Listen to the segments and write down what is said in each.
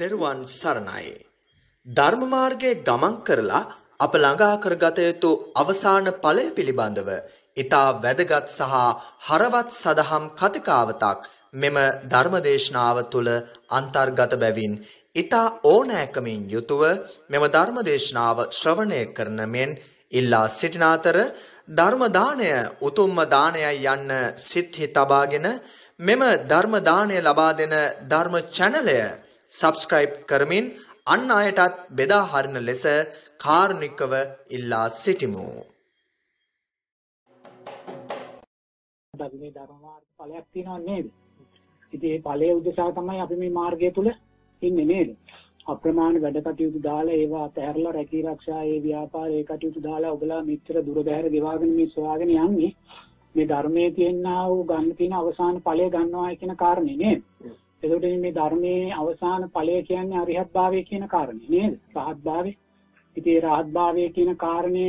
තෙරුවන් සරණයි. ධර්ම මාර්ගයේ ගමන් කරලා අප ළඟා කරගත යුතු අවසාන ඵලය පිළිබඳව ඊතා වැදගත් සහ හරවත් සදහම් කතිකාවතක් මෙම ධර්මදේශනාව තුළ අන්තර්ගත බැවින් ඊතා ඕනෑකමින් යුතුව මෙම ධර්මදේශනාව ශ්‍රවණය කරන මෙන් ඉල්ලා සිටින අතර ධර්ම දාණය උතුම්ම දානයයි යන්න සිත්හි තබාගෙන මෙම ධර්ම දාණය ලබා දෙන ධර්ම චැනලය සබස්ක්‍රයිබ් කරමින් අන් අයටත් බෙදා හරින ලෙස කාරුණිකව ඉල්ලා සිටිමු. මේ ධර්ම මාර්ග ඵලයක් තියෙනව නේද? ඉතින් මේ ඵලයේ උදෙසා තමයි අපි මේ මාර්ගය තුල ඉන්නේ නේද? අප්‍රමාණ වැඩ කටයුතු දාලා ඒවා අතහැරලා රැකී ආරක්ෂා ඒ ව්‍යාපාර ඒ කටයුතු දාලා ඔබලා මෙච්චර දුර බැහැර ගෙවාගෙන මේ සොයාගෙන යන්නේ මේ ධර්මයේ තියෙනා වූ ගන්න තියෙන අවසාන ඵලය ගන්නවා කියන කාරණේ නේද? එතකොට මේ ධර්මයේ අවසාන ඵලය කියන්නේ අරිහත් භාවය කියන කාරණේ නේද? රහත් භාවය. ඉතින් ඒ රහත් භාවය කියන කාරණය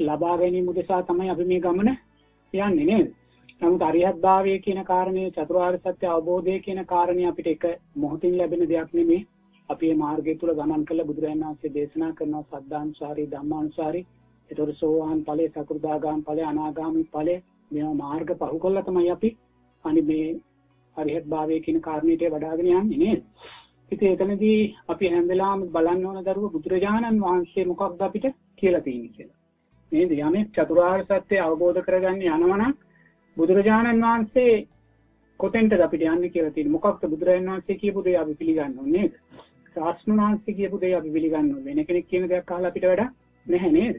ලබා ගැනීම උදෙසා තමයි අපි මේ ගමන යන්නේ නේද? නමුත් අරිහත් භාවය කියන කාරණේ චතුරාර්ය සත්‍ය අවබෝධය කියන කාරණේ අපිට එක මොහොතින් ලැබෙන දෙයක් නෙමෙයි. අපි මේ මාර්ගය තුල ගමන් කළ බුදුරජාණන් වහන්සේ දේශනා කරන සද්ධාන්සාරී ධම්මාන්සාරී ඒතර සෝවාන් ඵලයේ සකෘදාගාම ඵලයේ අනාගාමී ඵලයේ මේවා මාර්ග පහු කළා තමයි අපි අනි මේ අරිහත් භාවය කියන කාරණේට වඩාගෙන යන්නේ නේද? ඉතින් එතනදී අපි හැම වෙලාවෙම බලන්න ඕන දරුව බුදුරජාණන් වහන්සේ මොකක්ද අපිට කියලා තියෙන්නේ කියලා. නේද? යමෙක් චතුරාර්ය සත්‍ය අවබෝධ කරගන්න යනවනම් බුදුරජාණන් වහන්සේ කොතෙන්ටද අපිට යන්නේ කියලා තියෙන්නේ. මොකක්ද බුදුරජාණන් වහන්සේ කියපු දේ අපි පිළිගන්න ඕනේ නේද? ශාස්ත්‍රඥ වහන්සේ කියපු දේ අපි පිළිගන්න ඕනේ. වෙන කෙනෙක් කියන දෙයක් අහලා අපිට වැඩක් නැහැ නේද?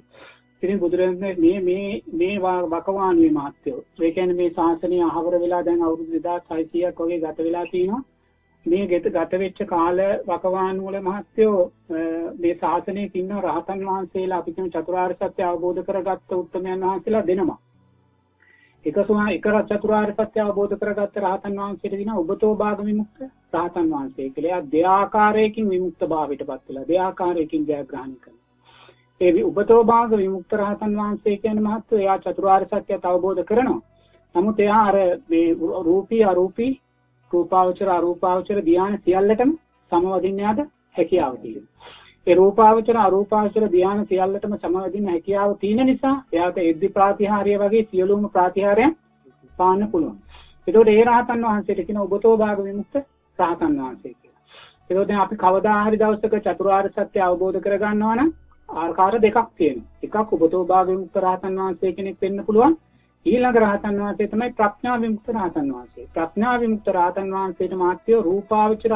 ඉතින් බුදුරජාණන් මේ මේ මේ වකවානුවේ මහත්යෝ ඒ කියන්නේ මේ ශාසනය අහවර වෙලා දැන් අවුරුදු 2600ක් වගේ ගත වෙලා තිනවා. මේ ගත වෙච්ච කාල වකවානු වල මහත්යෝ මේ ශාසනයේ ඉන්න රහතන් වහන්සේලා අපි කියන චතුරාර්ය සත්‍ය අවබෝධ කරගත්ත උත්තමයන් වහන්සේලා දෙනවා. එක සුමා එක චතුරාර්ය සත්‍ය අවබෝධ කරගත්ත රහතන් වහන්සේට දින ඔබතෝ භාග විමුක්ත රහතන් වහන්සේ කියලා. දෙආකාරයකින් විමුක්ත භාවයටපත් වෙලා දෙආකාරයකින් ජයග්‍රහණය කරනවා. ඒ උපතෝ භාග විමුක්ත රහතන් වහන්සේ කියන මහත්වෝ එයා චතුරාර්ය සත්‍යය අවබෝධ කරනවා. නමුත් එයා අර මේ රූපී අරූපී රූපාවචර අරූපාවචර ධ්‍යාන සියල්ලටම සමවදින්න යාට හැකියාව තියෙනවා. ඒ රූපාවචර අරූපාවචර ධ්‍යාන සියල්ලටම සමවදින්න හැකියාව තියෙන නිසා එයාට එද්දි ප්‍රාතිහාර්ය වගේ සියලුම ප්‍රාතිහාර්යයන් පාන්න පුළුවන්. ඒකෝට ඒ රහතන් වහන්සේට කියන ඔබතෝ භාග විමුක්ත රහතන් වහන්සේ කියලා. ඒකෝට අපි කවදා හරි දවසක චතුරාර්ය සත්‍ය අවබෝධ කරගන්නවා නම් ආකාර දෙකක් තියෙනවා. එකක් උපතෝ භාග විමුක්ත රහතන් වහන්සේ කෙනෙක් වෙන්න පුළුවන්. ඊළඟ රහතන් වහන්සේ තමයි ප්‍රඥා විමුක්ත රහතන් වහන්සේ. ප්‍රඥා විමුක්ත රහතන් වහන්සේට මාත්‍ය රූපාවචර